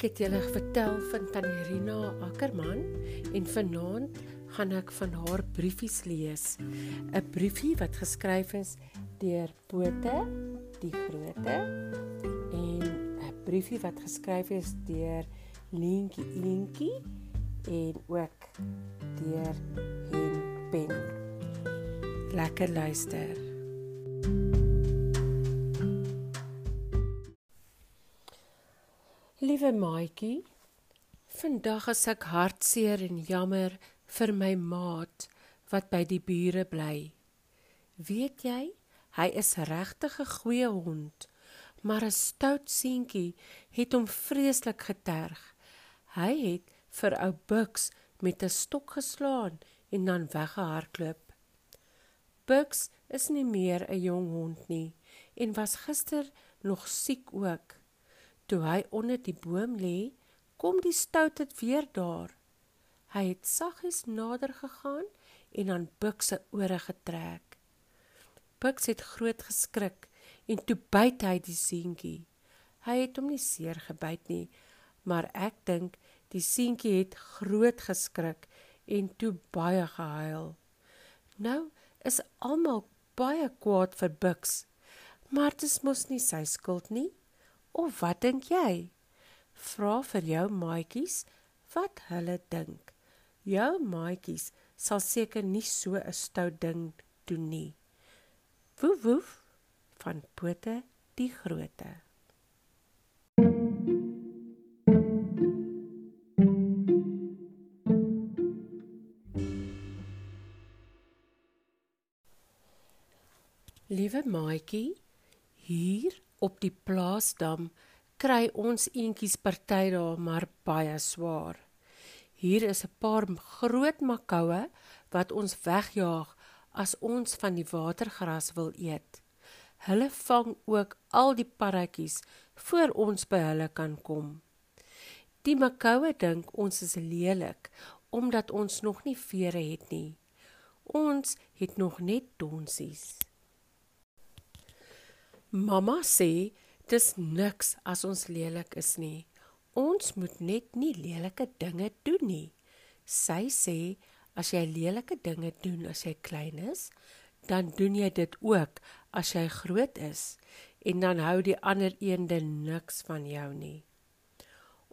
Ek het julle vertel van Tannie Rina Ackerman en vanaand gaan ek van haar briefies lees. 'n Briefie wat geskryf is deur Pote die Grote en 'n briefie wat geskryf is deur Lientjie Lientjie en ook deur Hen Pen. Lekker luister. Liewe maatjie, vandag is ek hartseer en jammer vir my maat wat by die bure bly. Weet jy, hy is regtig 'n goeie hond, maar 'n stout seentjie het hom vreeslik geterg. Hy het vir ou Buks met 'n stok geslaan en dan weggehardloop. Buks is nie meer 'n jong hond nie en was gister nog siek ook. Toe hy onder die boom lê, kom die stout dit weer daar. Hy het saggies nader gegaan en aan Buks se ore getrek. Buks het groot geskrik en toe byt hy die seentjie. Hy het hom nie seer gebyt nie, maar ek dink die seentjie het groot geskrik en toe baie gehuil. Nou is almal baie kwaad vir Buks, maar dit mos nie sy skuld nie. Of wat dink jy? Vra vir jou maatjies wat hulle dink. Jou maatjies sal seker nie so 'n stout ding doen nie. Woef woef van Pote die Grote. Liewe maatjie, hier op die plaasdam kry ons eentjies party daar maar baie swaar. Hier is 'n paar groot makoue wat ons wegjaag as ons van die watergras wil eet. Hulle vang ook al die parretjies voor ons by hulle kan kom. Die makoue dink ons is lelik omdat ons nog nie vere het nie. Ons het nog net donsies. Mamma sê dis niks as ons lelik is nie. Ons moet net nie lelike dinge doen nie. Sy sê as jy lelike dinge doen as jy klein is, dan doen jy dit ook as jy groot is en dan hou die ander eende niks van jou nie.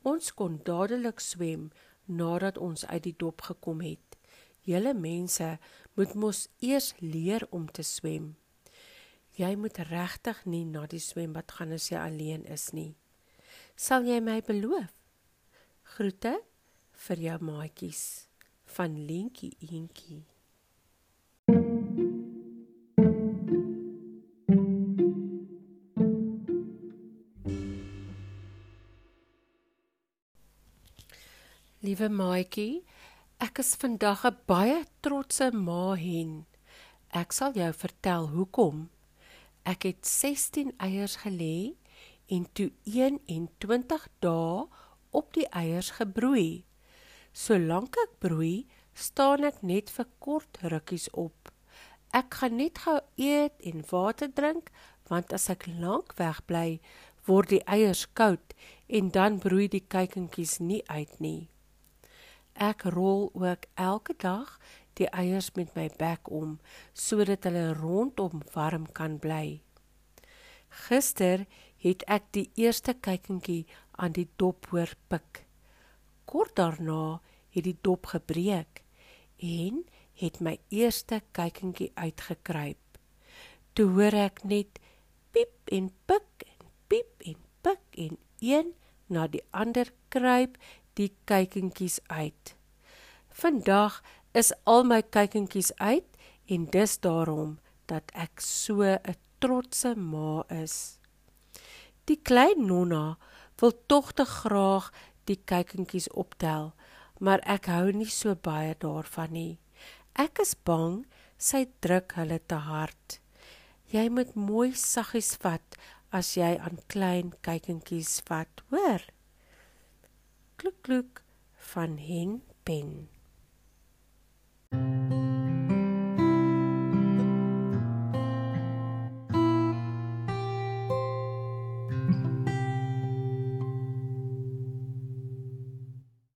Ons kon dadelik swem nadat ons uit die dop gekom het. Julle mense moet mos eers leer om te swem. Jy moet regtig nie na die swembad gaan as jy alleen is nie. Sal jy my beloof? Groete vir jou maatjies van Lentjie Eentjie. Liewe maatjie, ek is vandag 'n baie trotse ma hen. Ek sal jou vertel hoekom. Ek het 16 eiers gelê en toe 21 dae op die eiers gebroei. Solank ek broei, staan ek net vir kort rukkies op. Ek gaan net gou eet en water drink, want as ek lank weg bly, word die eiers koud en dan broei die kuikentjies nie uit nie. Ek rol ook elke dag die eiers met my bek om sodat hulle rondom warm kan bly. Gister het ek die eerste kykentjie aan die dop hoor pik. Kort daarna het die dop gebreek en het my eerste kykentjie uitgekruip. Toe hoor ek net piep en pik en piep en pik en een na die ander kruip die kykentjies uit. Vandag is al my kykentjies uit en dis daarom dat ek so 'n trotse ma is. Die klein nonna wil tog te graag die kykentjies optel, maar ek hou nie so baie daarvan nie. Ek is bang sy druk hulle te hard. Jy moet mooi saggies vat as jy aan klein kykentjies vat, hoor? Kluk kluk van Hen Pen.